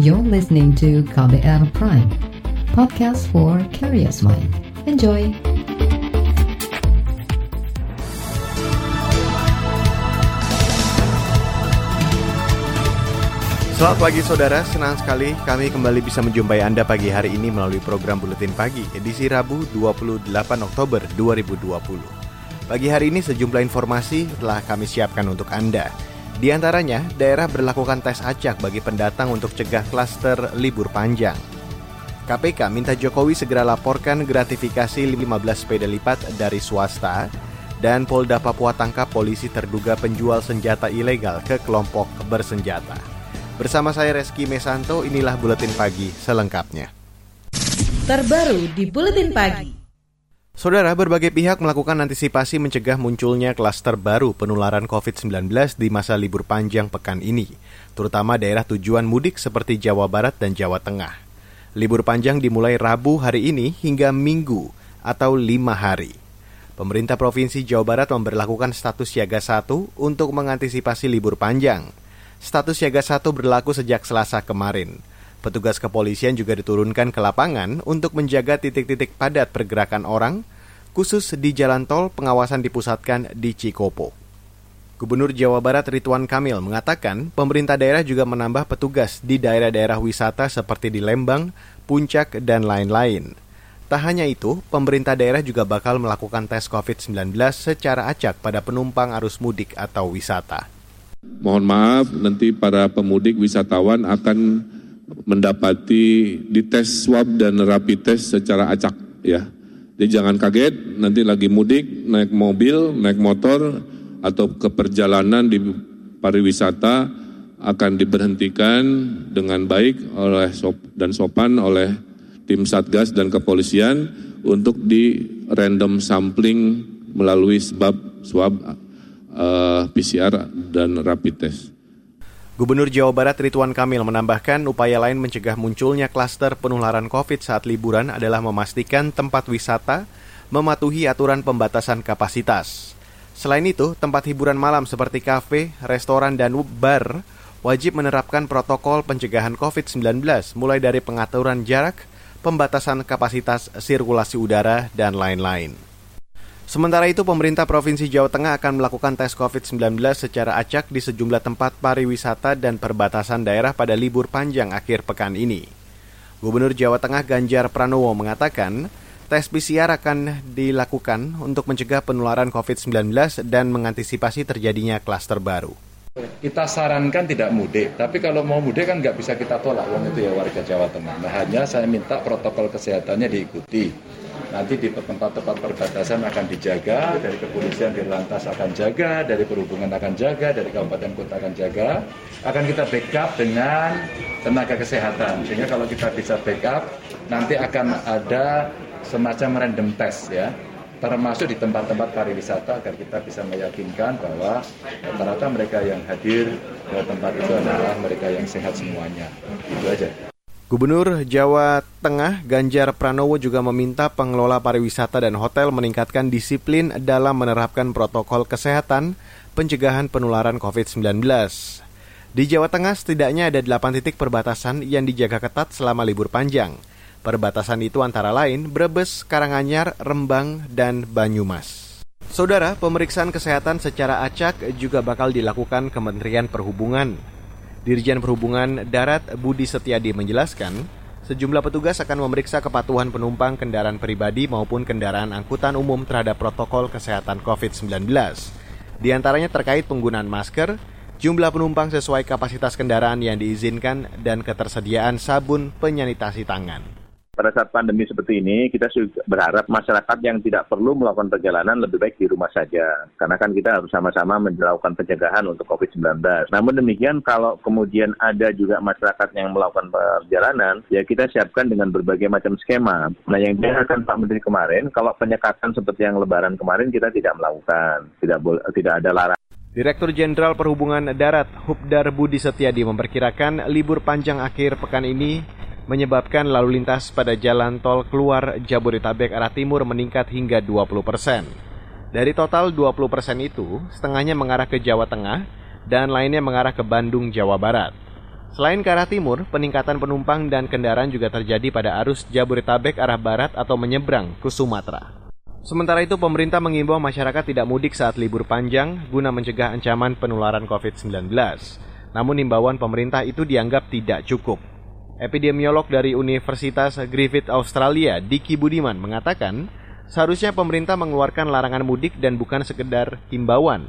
You're listening to KBR Prime, podcast for curious mind. Enjoy! Selamat pagi saudara, senang sekali kami kembali bisa menjumpai Anda pagi hari ini melalui program Buletin Pagi, edisi Rabu 28 Oktober 2020. Pagi hari ini sejumlah informasi telah kami siapkan untuk Anda. Di antaranya, daerah berlakukan tes acak bagi pendatang untuk cegah klaster libur panjang. KPK minta Jokowi segera laporkan gratifikasi 15 sepeda lipat dari swasta dan Polda Papua tangkap polisi terduga penjual senjata ilegal ke kelompok bersenjata. Bersama saya Reski Mesanto, inilah Buletin Pagi selengkapnya. Terbaru di Buletin Pagi. Saudara, berbagai pihak melakukan antisipasi mencegah munculnya klaster baru penularan COVID-19 di masa libur panjang pekan ini, terutama daerah tujuan mudik seperti Jawa Barat dan Jawa Tengah. Libur panjang dimulai Rabu hari ini hingga Minggu atau lima hari. Pemerintah Provinsi Jawa Barat memperlakukan status siaga satu untuk mengantisipasi libur panjang. Status siaga satu berlaku sejak Selasa kemarin. Petugas kepolisian juga diturunkan ke lapangan untuk menjaga titik-titik padat pergerakan orang, khusus di jalan tol pengawasan dipusatkan di Cikopo. Gubernur Jawa Barat Ridwan Kamil mengatakan pemerintah daerah juga menambah petugas di daerah-daerah wisata seperti di Lembang, Puncak, dan lain-lain. Tak hanya itu, pemerintah daerah juga bakal melakukan tes COVID-19 secara acak pada penumpang arus mudik atau wisata. Mohon maaf, nanti para pemudik wisatawan akan mendapati dites swab dan rapid test secara acak ya. Jadi jangan kaget, nanti lagi mudik, naik mobil, naik motor, atau ke perjalanan di pariwisata akan diberhentikan dengan baik oleh sop dan sopan oleh tim Satgas dan kepolisian untuk di random sampling melalui sebab swab uh, eh, PCR dan rapid test. Gubernur Jawa Barat Ridwan Kamil menambahkan upaya lain mencegah munculnya klaster penularan COVID saat liburan adalah memastikan tempat wisata mematuhi aturan pembatasan kapasitas. Selain itu, tempat hiburan malam seperti kafe, restoran, dan bar wajib menerapkan protokol pencegahan COVID-19 mulai dari pengaturan jarak, pembatasan kapasitas sirkulasi udara, dan lain-lain. Sementara itu, pemerintah Provinsi Jawa Tengah akan melakukan tes COVID-19 secara acak di sejumlah tempat pariwisata dan perbatasan daerah pada libur panjang akhir pekan ini. Gubernur Jawa Tengah Ganjar Pranowo mengatakan, tes PCR akan dilakukan untuk mencegah penularan COVID-19 dan mengantisipasi terjadinya klaster baru. Kita sarankan tidak mudik, tapi kalau mau mudik kan nggak bisa kita tolak, itu ya warga Jawa Tengah. Nah hanya saya minta protokol kesehatannya diikuti nanti di tempat-tempat perbatasan akan dijaga, dari kepolisian di lantas akan jaga, dari perhubungan akan jaga, dari kabupaten kota akan jaga, akan kita backup dengan tenaga kesehatan. Sehingga kalau kita bisa backup, nanti akan ada semacam random test ya, termasuk di tempat-tempat pariwisata agar kita bisa meyakinkan bahwa rata-rata mereka yang hadir ke tempat itu adalah mereka yang sehat semuanya. Itu aja. Gubernur Jawa Tengah Ganjar Pranowo juga meminta pengelola pariwisata dan hotel meningkatkan disiplin dalam menerapkan protokol kesehatan pencegahan penularan COVID-19. Di Jawa Tengah setidaknya ada 8 titik perbatasan yang dijaga ketat selama libur panjang. Perbatasan itu antara lain Brebes, Karanganyar, Rembang, dan Banyumas. Saudara, pemeriksaan kesehatan secara acak juga bakal dilakukan Kementerian Perhubungan. Dirjen Perhubungan Darat Budi Setiadi menjelaskan, sejumlah petugas akan memeriksa kepatuhan penumpang kendaraan pribadi maupun kendaraan angkutan umum terhadap protokol kesehatan COVID-19. Di antaranya terkait penggunaan masker, jumlah penumpang sesuai kapasitas kendaraan yang diizinkan, dan ketersediaan sabun penyanitasi tangan pada saat pandemi seperti ini kita berharap masyarakat yang tidak perlu melakukan perjalanan lebih baik di rumah saja karena kan kita harus sama-sama melakukan pencegahan untuk COVID-19. Namun demikian kalau kemudian ada juga masyarakat yang melakukan perjalanan ya kita siapkan dengan berbagai macam skema. Nah yang diharapkan Pak Menteri kemarin kalau penyekatan seperti yang Lebaran kemarin kita tidak melakukan, tidak boleh tidak ada larangan. Direktur Jenderal Perhubungan Darat Hubdar Budi Setiadi memperkirakan libur panjang akhir pekan ini menyebabkan lalu lintas pada jalan tol keluar Jabodetabek arah timur meningkat hingga 20 persen. Dari total 20 persen itu, setengahnya mengarah ke Jawa Tengah dan lainnya mengarah ke Bandung, Jawa Barat. Selain ke arah timur, peningkatan penumpang dan kendaraan juga terjadi pada arus Jabodetabek arah barat atau menyeberang ke Sumatera. Sementara itu, pemerintah mengimbau masyarakat tidak mudik saat libur panjang guna mencegah ancaman penularan COVID-19. Namun imbauan pemerintah itu dianggap tidak cukup. Epidemiolog dari Universitas Griffith Australia, Diki Budiman, mengatakan seharusnya pemerintah mengeluarkan larangan mudik dan bukan sekedar himbauan.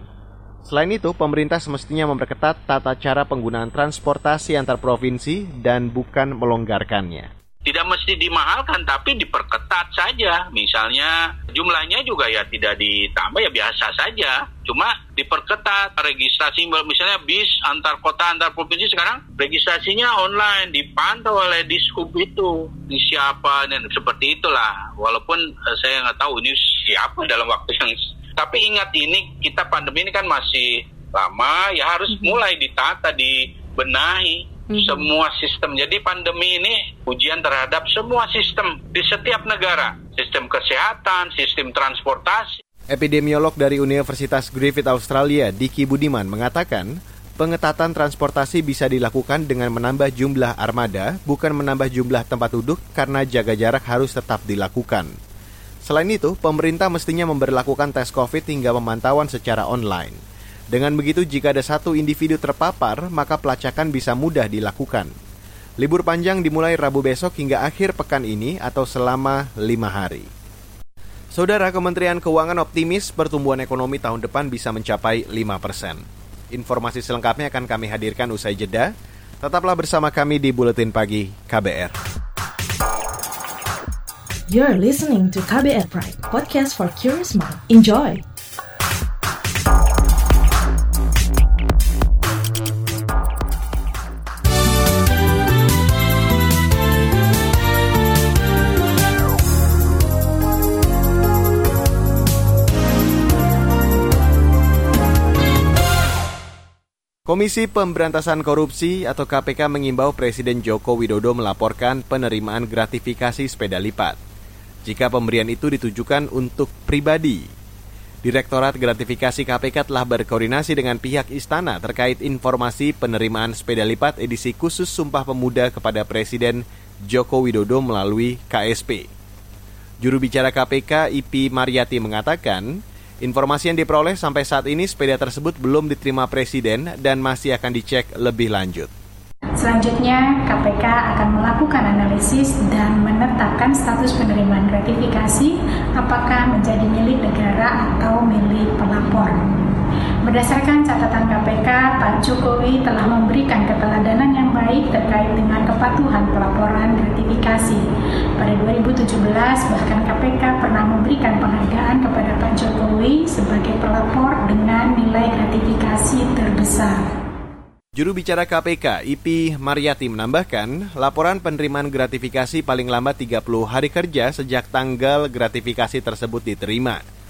Selain itu, pemerintah semestinya memperketat tata cara penggunaan transportasi antar provinsi dan bukan melonggarkannya. Tidak mesti dimahalkan, tapi diperketat saja. Misalnya jumlahnya juga ya tidak ditambah ya biasa saja. Cuma diperketat registrasi misalnya bis antar kota antar provinsi sekarang registrasinya online dipantau oleh dishub itu ini siapa dan seperti itulah. Walaupun eh, saya nggak tahu ini siapa dalam waktu yang tapi ingat ini kita pandemi ini kan masih lama, ya harus mulai ditata, dibenahi mm-hmm. semua sistem. Jadi pandemi ini ujian terhadap semua sistem di setiap negara, sistem kesehatan, sistem transportasi. Epidemiolog dari Universitas Griffith Australia, Diki Budiman, mengatakan pengetatan transportasi bisa dilakukan dengan menambah jumlah armada, bukan menambah jumlah tempat duduk karena jaga jarak harus tetap dilakukan. Selain itu, pemerintah mestinya memperlakukan tes COVID hingga pemantauan secara online. Dengan begitu, jika ada satu individu terpapar, maka pelacakan bisa mudah dilakukan. Libur panjang dimulai Rabu besok hingga akhir pekan ini atau selama lima hari. Saudara Kementerian Keuangan optimis pertumbuhan ekonomi tahun depan bisa mencapai 5 persen. Informasi selengkapnya akan kami hadirkan usai jeda. Tetaplah bersama kami di Buletin Pagi KBR. You're listening to KBR Pride, podcast for curious mind. Enjoy! Komisi Pemberantasan Korupsi atau KPK mengimbau Presiden Joko Widodo melaporkan penerimaan gratifikasi sepeda lipat jika pemberian itu ditujukan untuk pribadi. Direktorat Gratifikasi KPK telah berkoordinasi dengan pihak istana terkait informasi penerimaan sepeda lipat edisi khusus Sumpah Pemuda kepada Presiden Joko Widodo melalui KSP. Juru bicara KPK IP Mariati mengatakan, informasi yang diperoleh sampai saat ini sepeda tersebut belum diterima Presiden dan masih akan dicek lebih lanjut. Selanjutnya, KPK akan melakukan analisis dan menetapkan status penerimaan gratifikasi apakah menjadi milik negara atau milik pelapor. Berdasarkan catatan KPK, Pak Jokowi telah memberikan keteladanan yang baik terkait dengan kepatuhan pelaporan gratifikasi. Pada 2017, bahkan KPK pernah memberikan penghargaan kepada Pak Jokowi sebagai pelapor dengan nilai gratifikasi terbesar. Juru bicara KPK, IP Mariati menambahkan, laporan penerimaan gratifikasi paling lambat 30 hari kerja sejak tanggal gratifikasi tersebut diterima.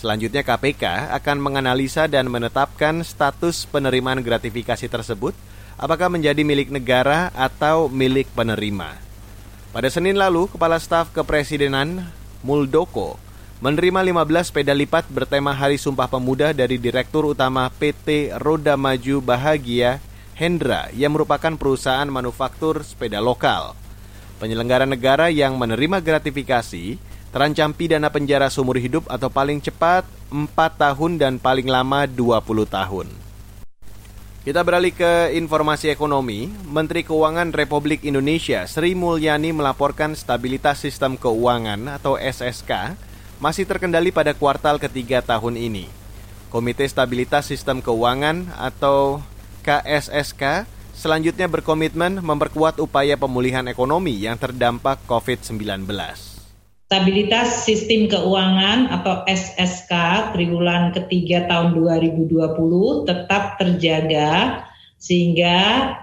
Selanjutnya KPK akan menganalisa dan menetapkan status penerimaan gratifikasi tersebut apakah menjadi milik negara atau milik penerima. Pada Senin lalu, Kepala Staf Kepresidenan Muldoko menerima 15 sepeda lipat bertema Hari Sumpah Pemuda dari Direktur Utama PT Roda Maju Bahagia Hendra yang merupakan perusahaan manufaktur sepeda lokal. Penyelenggara negara yang menerima gratifikasi terancam pidana penjara seumur hidup atau paling cepat 4 tahun dan paling lama 20 tahun. Kita beralih ke informasi ekonomi. Menteri Keuangan Republik Indonesia Sri Mulyani melaporkan stabilitas sistem keuangan atau SSK masih terkendali pada kuartal ketiga tahun ini. Komite Stabilitas Sistem Keuangan atau KSSK selanjutnya berkomitmen memperkuat upaya pemulihan ekonomi yang terdampak COVID-19. Stabilitas Sistem Keuangan atau SSK triwulan ketiga tahun 2020 tetap terjaga sehingga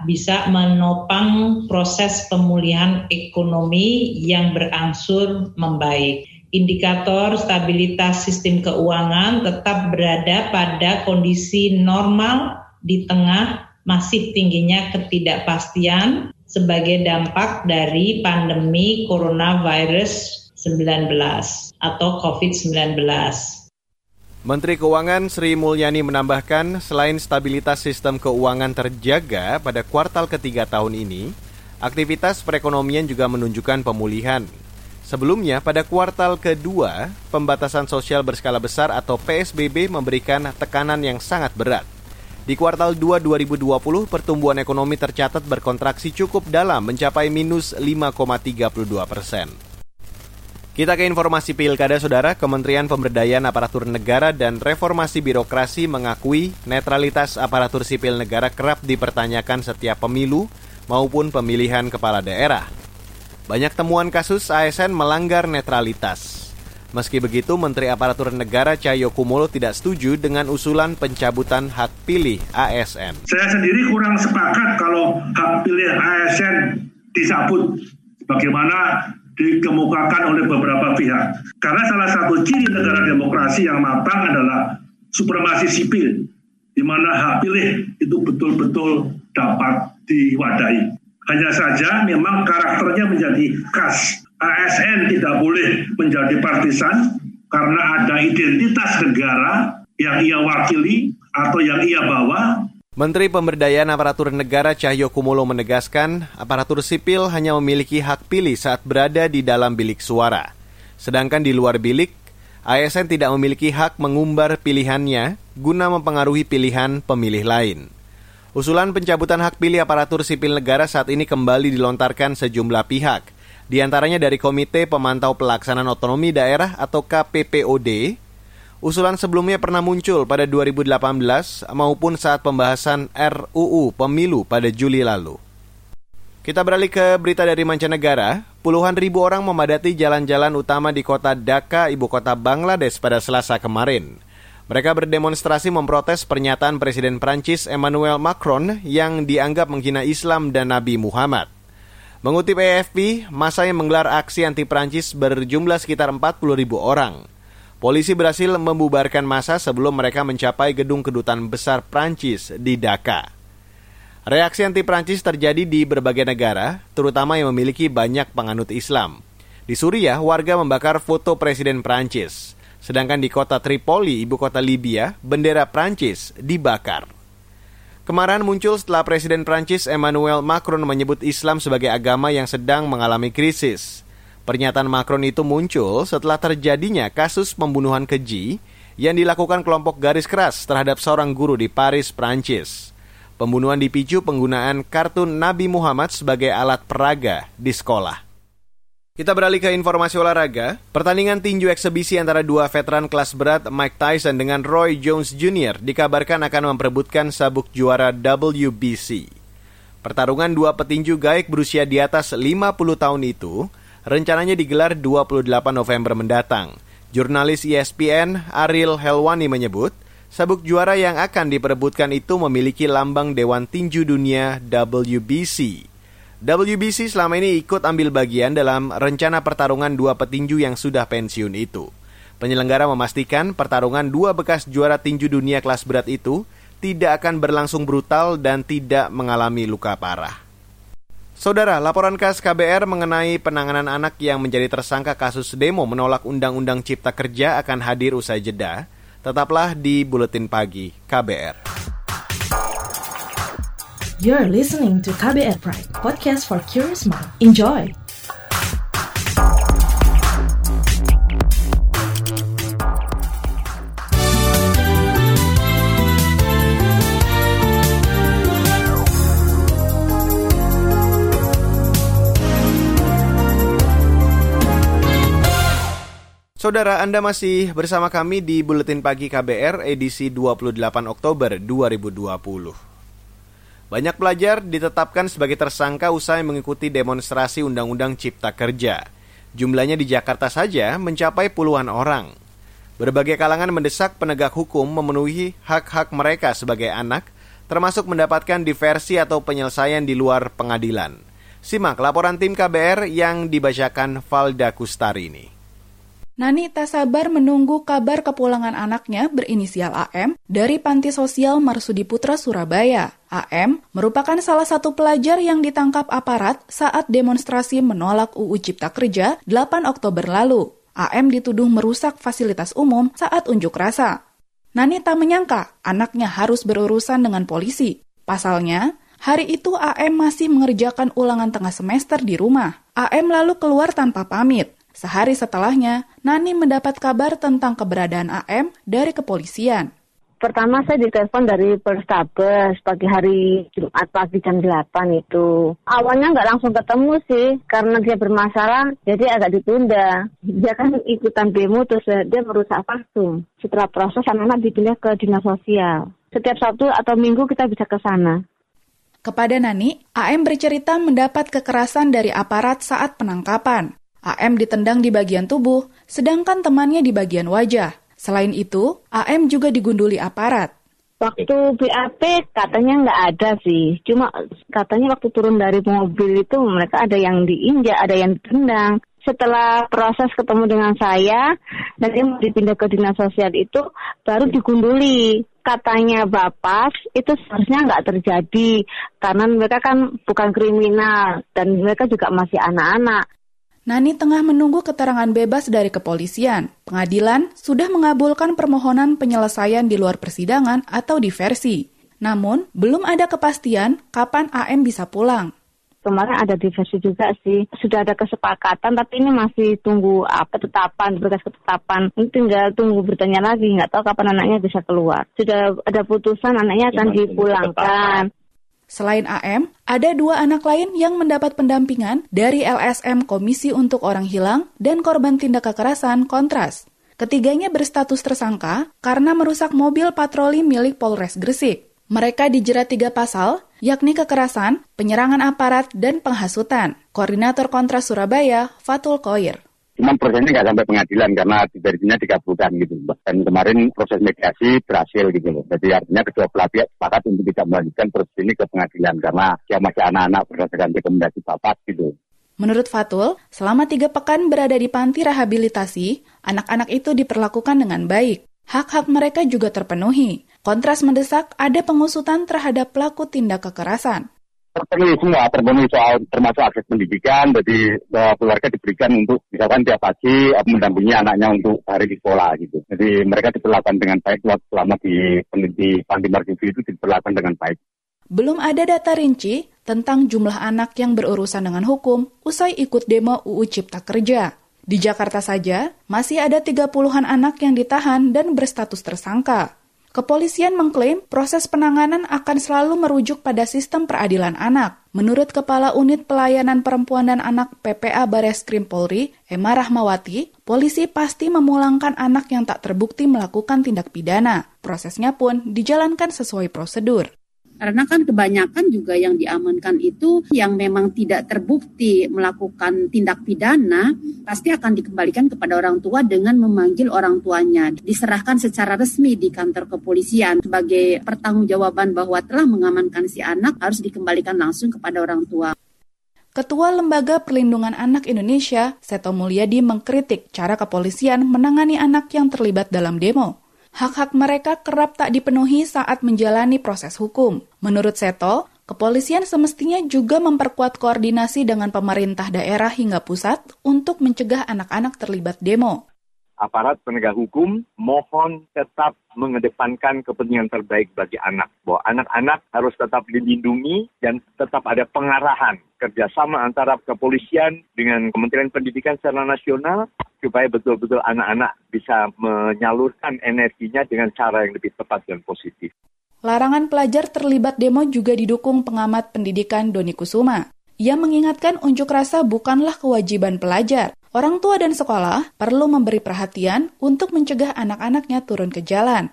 bisa menopang proses pemulihan ekonomi yang berangsur membaik. Indikator stabilitas sistem keuangan tetap berada pada kondisi normal di tengah masih tingginya ketidakpastian sebagai dampak dari pandemi coronavirus 19 atau COVID-19. Menteri Keuangan Sri Mulyani menambahkan, selain stabilitas sistem keuangan terjaga pada kuartal ketiga tahun ini, aktivitas perekonomian juga menunjukkan pemulihan. Sebelumnya, pada kuartal kedua, pembatasan sosial berskala besar atau PSBB memberikan tekanan yang sangat berat. Di kuartal 2 2020, pertumbuhan ekonomi tercatat berkontraksi cukup dalam mencapai minus 5,32 persen. Kita ke informasi pilkada, saudara. Kementerian Pemberdayaan Aparatur Negara dan Reformasi Birokrasi mengakui netralitas aparatur sipil negara kerap dipertanyakan setiap pemilu maupun pemilihan kepala daerah. Banyak temuan kasus ASN melanggar netralitas. Meski begitu, Menteri Aparatur Negara Cahyo Kumolo tidak setuju dengan usulan pencabutan hak pilih ASN. Saya sendiri kurang sepakat kalau hak pilih ASN dicabut. Bagaimana dikemukakan oleh beberapa pihak. Karena salah satu ciri negara demokrasi yang matang adalah supremasi sipil, di mana hak pilih itu betul-betul dapat diwadahi. Hanya saja memang karakternya menjadi khas. ASN tidak boleh menjadi partisan karena ada identitas negara yang ia wakili atau yang ia bawa Menteri Pemberdayaan Aparatur Negara Cahyo Kumulo menegaskan, aparatur sipil hanya memiliki hak pilih saat berada di dalam bilik suara. Sedangkan di luar bilik, ASN tidak memiliki hak mengumbar pilihannya guna mempengaruhi pilihan pemilih lain. Usulan pencabutan hak pilih aparatur sipil negara saat ini kembali dilontarkan sejumlah pihak, di antaranya dari Komite Pemantau Pelaksanaan Otonomi Daerah atau KPPOD, Usulan sebelumnya pernah muncul pada 2018 maupun saat pembahasan RUU Pemilu pada Juli lalu. Kita beralih ke berita dari mancanegara. Puluhan ribu orang memadati jalan-jalan utama di kota Dhaka, ibu kota Bangladesh pada Selasa kemarin. Mereka berdemonstrasi memprotes pernyataan Presiden Prancis Emmanuel Macron yang dianggap menghina Islam dan Nabi Muhammad. Mengutip AFP, masa yang menggelar aksi anti Prancis berjumlah sekitar 40 ribu orang. Polisi berhasil membubarkan masa sebelum mereka mencapai gedung kedutaan besar Prancis di Dhaka. Reaksi anti Prancis terjadi di berbagai negara, terutama yang memiliki banyak penganut Islam. Di Suriah, warga membakar foto Presiden Prancis. Sedangkan di kota Tripoli, ibu kota Libya, bendera Prancis dibakar. Kemarin muncul setelah Presiden Prancis Emmanuel Macron menyebut Islam sebagai agama yang sedang mengalami krisis. Pernyataan Macron itu muncul setelah terjadinya kasus pembunuhan keji yang dilakukan kelompok garis keras terhadap seorang guru di Paris, Prancis. Pembunuhan dipicu penggunaan kartun Nabi Muhammad sebagai alat peraga di sekolah. Kita beralih ke informasi olahraga. Pertandingan tinju eksebisi antara dua veteran kelas berat Mike Tyson dengan Roy Jones Jr. dikabarkan akan memperebutkan sabuk juara WBC. Pertarungan dua petinju gaik berusia di atas 50 tahun itu rencananya digelar 28 November mendatang. Jurnalis ESPN Ariel Helwani menyebut, sabuk juara yang akan diperebutkan itu memiliki lambang Dewan Tinju Dunia WBC. WBC selama ini ikut ambil bagian dalam rencana pertarungan dua petinju yang sudah pensiun itu. Penyelenggara memastikan pertarungan dua bekas juara tinju dunia kelas berat itu tidak akan berlangsung brutal dan tidak mengalami luka parah. Saudara, laporan khas KBR mengenai penanganan anak yang menjadi tersangka kasus demo menolak Undang-Undang Cipta Kerja akan hadir usai jeda. Tetaplah di Buletin Pagi KBR. You're listening to KBR Pride, podcast for curious mind. Enjoy! Saudara, Anda masih bersama kami di Buletin Pagi KBR edisi 28 Oktober 2020. Banyak pelajar ditetapkan sebagai tersangka usai mengikuti demonstrasi Undang-Undang Cipta Kerja. Jumlahnya di Jakarta saja mencapai puluhan orang. Berbagai kalangan mendesak penegak hukum memenuhi hak-hak mereka sebagai anak, termasuk mendapatkan diversi atau penyelesaian di luar pengadilan. Simak laporan tim KBR yang dibacakan Valda Kustari ini. Nani tak sabar menunggu kabar kepulangan anaknya berinisial AM dari Panti Sosial Marsudi Putra Surabaya. AM merupakan salah satu pelajar yang ditangkap aparat saat demonstrasi menolak UU Cipta Kerja 8 Oktober lalu. AM dituduh merusak fasilitas umum saat unjuk rasa. Nani tak menyangka anaknya harus berurusan dengan polisi. Pasalnya, hari itu AM masih mengerjakan ulangan tengah semester di rumah. AM lalu keluar tanpa pamit. Sehari setelahnya, Nani mendapat kabar tentang keberadaan AM dari kepolisian. Pertama saya ditelepon dari Perstabes pagi hari Jumat pagi jam 8 itu. Awalnya nggak langsung ketemu sih karena dia bermasalah jadi agak ditunda. Dia kan ikutan demo terus dia merusak parfum. Setelah proses anak-anak dipindah ke dinas sosial. Setiap Sabtu atau Minggu kita bisa ke sana. Kepada Nani, AM bercerita mendapat kekerasan dari aparat saat penangkapan. AM ditendang di bagian tubuh, sedangkan temannya di bagian wajah. Selain itu, AM juga digunduli aparat. Waktu BAP katanya nggak ada sih, cuma katanya waktu turun dari mobil itu mereka ada yang diinjak, ada yang ditendang. Setelah proses ketemu dengan saya dan dia mau dipindah ke dinas sosial itu baru digunduli. Katanya Bapak itu seharusnya nggak terjadi karena mereka kan bukan kriminal dan mereka juga masih anak-anak. Nani tengah menunggu keterangan bebas dari kepolisian. Pengadilan sudah mengabulkan permohonan penyelesaian di luar persidangan atau diversi. Namun, belum ada kepastian kapan AM bisa pulang. Kemarin ada diversi juga sih. Sudah ada kesepakatan, tapi ini masih tunggu apa ketetapan, berkas ketetapan. Ini tinggal tunggu bertanya lagi, nggak tahu kapan anaknya bisa keluar. Sudah ada putusan anaknya akan dipulangkan. Selain AM, ada dua anak lain yang mendapat pendampingan dari LSM Komisi untuk Orang Hilang dan Korban Tindak Kekerasan Kontras. Ketiganya berstatus tersangka karena merusak mobil patroli milik Polres Gresik. Mereka dijerat tiga pasal, yakni kekerasan, penyerangan aparat, dan penghasutan. Koordinator Kontras Surabaya, Fatul Koir. Cuman prosesnya nggak sampai pengadilan karena versinya dikabulkan gitu. Dan kemarin proses mediasi berhasil gitu loh. Jadi artinya kedua belah pihak sepakat untuk tidak melanjutkan proses ini ke pengadilan karena dia masih anak-anak berdasarkan rekomendasi bapak gitu. Menurut Fatul, selama tiga pekan berada di panti rehabilitasi, anak-anak itu diperlakukan dengan baik. Hak-hak mereka juga terpenuhi. Kontras mendesak ada pengusutan terhadap pelaku tindak kekerasan terpenuhi semua, terpenuhi soal termasuk akses pendidikan, jadi uh, keluarga diberikan untuk misalkan tiap pagi uh, mendampingi anaknya untuk hari di sekolah gitu. Jadi mereka diperlakukan dengan baik selama di di Panti Margivi itu diperlakukan dengan baik. Belum ada data rinci tentang jumlah anak yang berurusan dengan hukum usai ikut demo UU Cipta Kerja. Di Jakarta saja, masih ada 30-an anak yang ditahan dan berstatus tersangka. Kepolisian mengklaim proses penanganan akan selalu merujuk pada sistem peradilan anak. Menurut Kepala Unit Pelayanan Perempuan dan Anak PPA Bareskrim Polri, Emma Rahmawati, polisi pasti memulangkan anak yang tak terbukti melakukan tindak pidana. Prosesnya pun dijalankan sesuai prosedur. Karena kan kebanyakan juga yang diamankan itu yang memang tidak terbukti melakukan tindak pidana pasti akan dikembalikan kepada orang tua dengan memanggil orang tuanya. Diserahkan secara resmi di kantor kepolisian sebagai pertanggungjawaban bahwa telah mengamankan si anak harus dikembalikan langsung kepada orang tua. Ketua Lembaga Perlindungan Anak Indonesia, Seto Mulyadi mengkritik cara kepolisian menangani anak yang terlibat dalam demo hak-hak mereka kerap tak dipenuhi saat menjalani proses hukum. Menurut Seto, kepolisian semestinya juga memperkuat koordinasi dengan pemerintah daerah hingga pusat untuk mencegah anak-anak terlibat demo aparat penegak hukum mohon tetap mengedepankan kepentingan terbaik bagi anak. Bahwa anak-anak harus tetap dilindungi dan tetap ada pengarahan kerjasama antara kepolisian dengan Kementerian Pendidikan secara nasional supaya betul-betul anak-anak bisa menyalurkan energinya dengan cara yang lebih tepat dan positif. Larangan pelajar terlibat demo juga didukung pengamat pendidikan Doni Kusuma. Ia mengingatkan unjuk rasa bukanlah kewajiban pelajar, Orang tua dan sekolah perlu memberi perhatian untuk mencegah anak-anaknya turun ke jalan.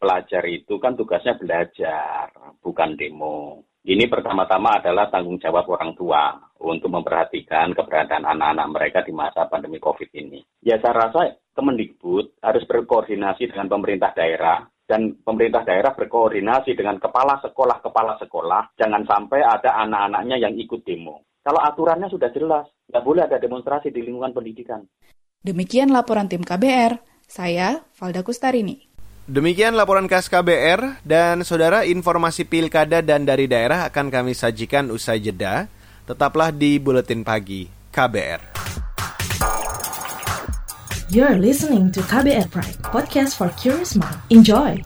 Pelajar itu kan tugasnya belajar, bukan demo. Ini pertama-tama adalah tanggung jawab orang tua untuk memperhatikan keberadaan anak-anak mereka di masa pandemi COVID ini. Ya saya rasa Kemendikbud harus berkoordinasi dengan pemerintah daerah dan pemerintah daerah berkoordinasi dengan kepala sekolah-kepala sekolah. Jangan sampai ada anak-anaknya yang ikut demo. Kalau aturannya sudah jelas, nggak boleh ada demonstrasi di lingkungan pendidikan. Demikian laporan tim KBR, saya Valda Kustarini. Demikian laporan khas KBR dan saudara informasi pilkada dan dari daerah akan kami sajikan usai jeda. Tetaplah di Buletin Pagi KBR. You're listening to KBR Pride, podcast for curious mind. Enjoy!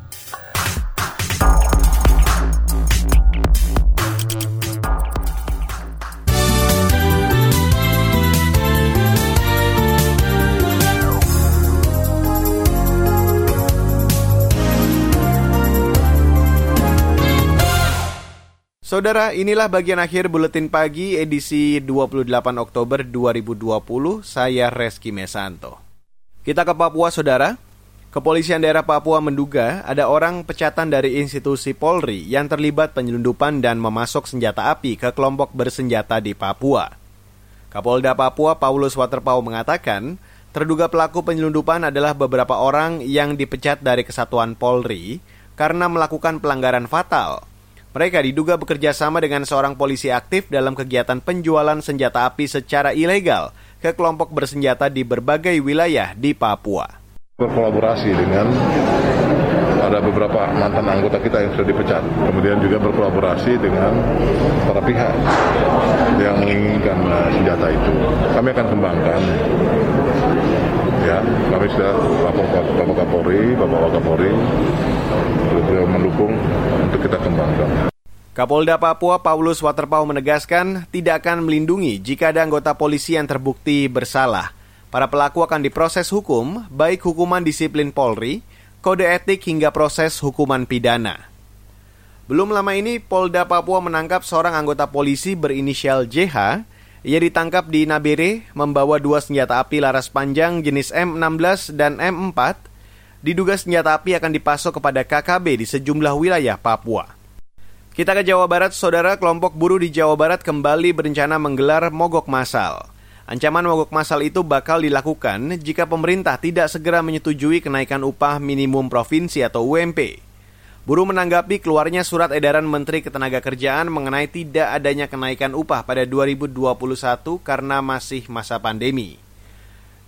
Saudara, inilah bagian akhir buletin pagi edisi 28 Oktober 2020. Saya Reski Mesanto. Kita ke Papua, Saudara. Kepolisian daerah Papua menduga ada orang pecatan dari institusi Polri yang terlibat penyelundupan dan memasok senjata api ke kelompok bersenjata di Papua. Kapolda Papua Paulus Waterpau mengatakan, terduga pelaku penyelundupan adalah beberapa orang yang dipecat dari kesatuan Polri karena melakukan pelanggaran fatal mereka diduga bekerja sama dengan seorang polisi aktif dalam kegiatan penjualan senjata api secara ilegal ke kelompok bersenjata di berbagai wilayah di Papua. Berkolaborasi dengan ada beberapa mantan anggota kita yang sudah dipecat. Kemudian juga berkolaborasi dengan para pihak yang menginginkan uh, senjata itu. Kami akan kembangkan. Ya, kami sudah lapor Bapak Kapolri, Bapak Wakapolri, mendukung untuk kita kembangkan. Kapolda Papua Paulus Waterpau menegaskan tidak akan melindungi jika ada anggota polisi yang terbukti bersalah. Para pelaku akan diproses hukum, baik hukuman disiplin Polri, kode etik hingga proses hukuman pidana. Belum lama ini Polda Papua menangkap seorang anggota polisi berinisial JH. Ia ditangkap di Nabere membawa dua senjata api laras panjang jenis M16 dan M4. Diduga senjata api akan dipasok kepada KKB di sejumlah wilayah Papua. Kita ke Jawa Barat, saudara kelompok buruh di Jawa Barat kembali berencana menggelar mogok massal. Ancaman mogok massal itu bakal dilakukan jika pemerintah tidak segera menyetujui kenaikan upah minimum provinsi atau UMP. Buruh menanggapi keluarnya surat edaran Menteri Ketenagakerjaan mengenai tidak adanya kenaikan upah pada 2021 karena masih masa pandemi.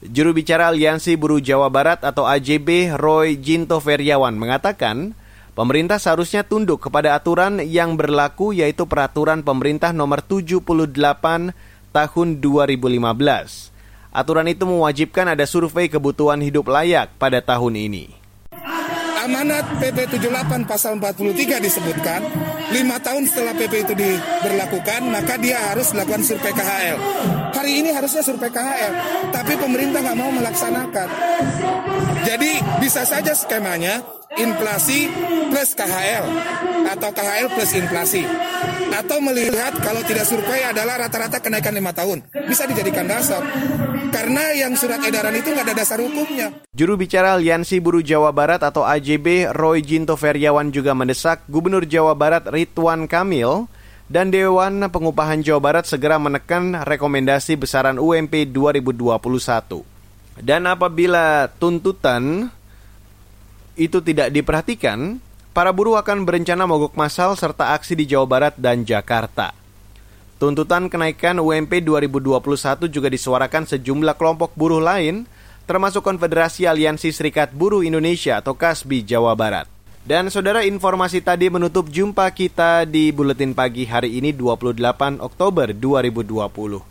Juru bicara Aliansi Buruh Jawa Barat atau AJB Roy Jinto Feriawan mengatakan, Pemerintah seharusnya tunduk kepada aturan yang berlaku yaitu peraturan pemerintah nomor 78 tahun 2015. Aturan itu mewajibkan ada survei kebutuhan hidup layak pada tahun ini. Amanat PP 78 pasal 43 disebutkan, lima tahun setelah PP itu diberlakukan, maka dia harus melakukan survei KHL. Hari ini harusnya survei KHL, tapi pemerintah nggak mau melaksanakan. Jadi bisa saja skemanya inflasi plus KHL atau KHL plus inflasi atau melihat kalau tidak survei adalah rata-rata kenaikan lima tahun bisa dijadikan dasar karena yang surat edaran itu nggak ada dasar hukumnya. Juru bicara Aliansi Buruh Jawa Barat atau AJB Roy Jinto Feriawan juga mendesak Gubernur Jawa Barat Ridwan Kamil dan Dewan Pengupahan Jawa Barat segera menekan rekomendasi besaran UMP 2021. Dan apabila tuntutan itu tidak diperhatikan, para buruh akan berencana mogok massal serta aksi di Jawa Barat dan Jakarta. Tuntutan kenaikan UMP 2021 juga disuarakan sejumlah kelompok buruh lain, termasuk Konfederasi Aliansi Serikat Buruh Indonesia atau KASBI Jawa Barat. Dan saudara informasi tadi menutup jumpa kita di Buletin Pagi hari ini 28 Oktober 2020.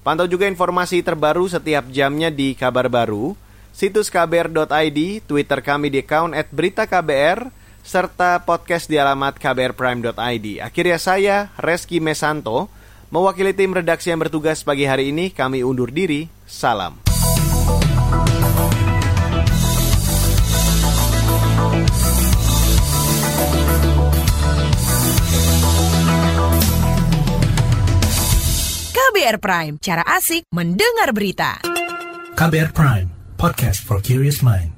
Pantau juga informasi terbaru setiap jamnya di Kabar Baru, situs kbr.id, Twitter kami di account at berita KBR, serta podcast di alamat kbrprime.id. Akhirnya saya, Reski Mesanto, mewakili tim redaksi yang bertugas pagi hari ini, kami undur diri. Salam. KBR Prime, cara asik mendengar berita. KBR Prime, podcast for curious mind.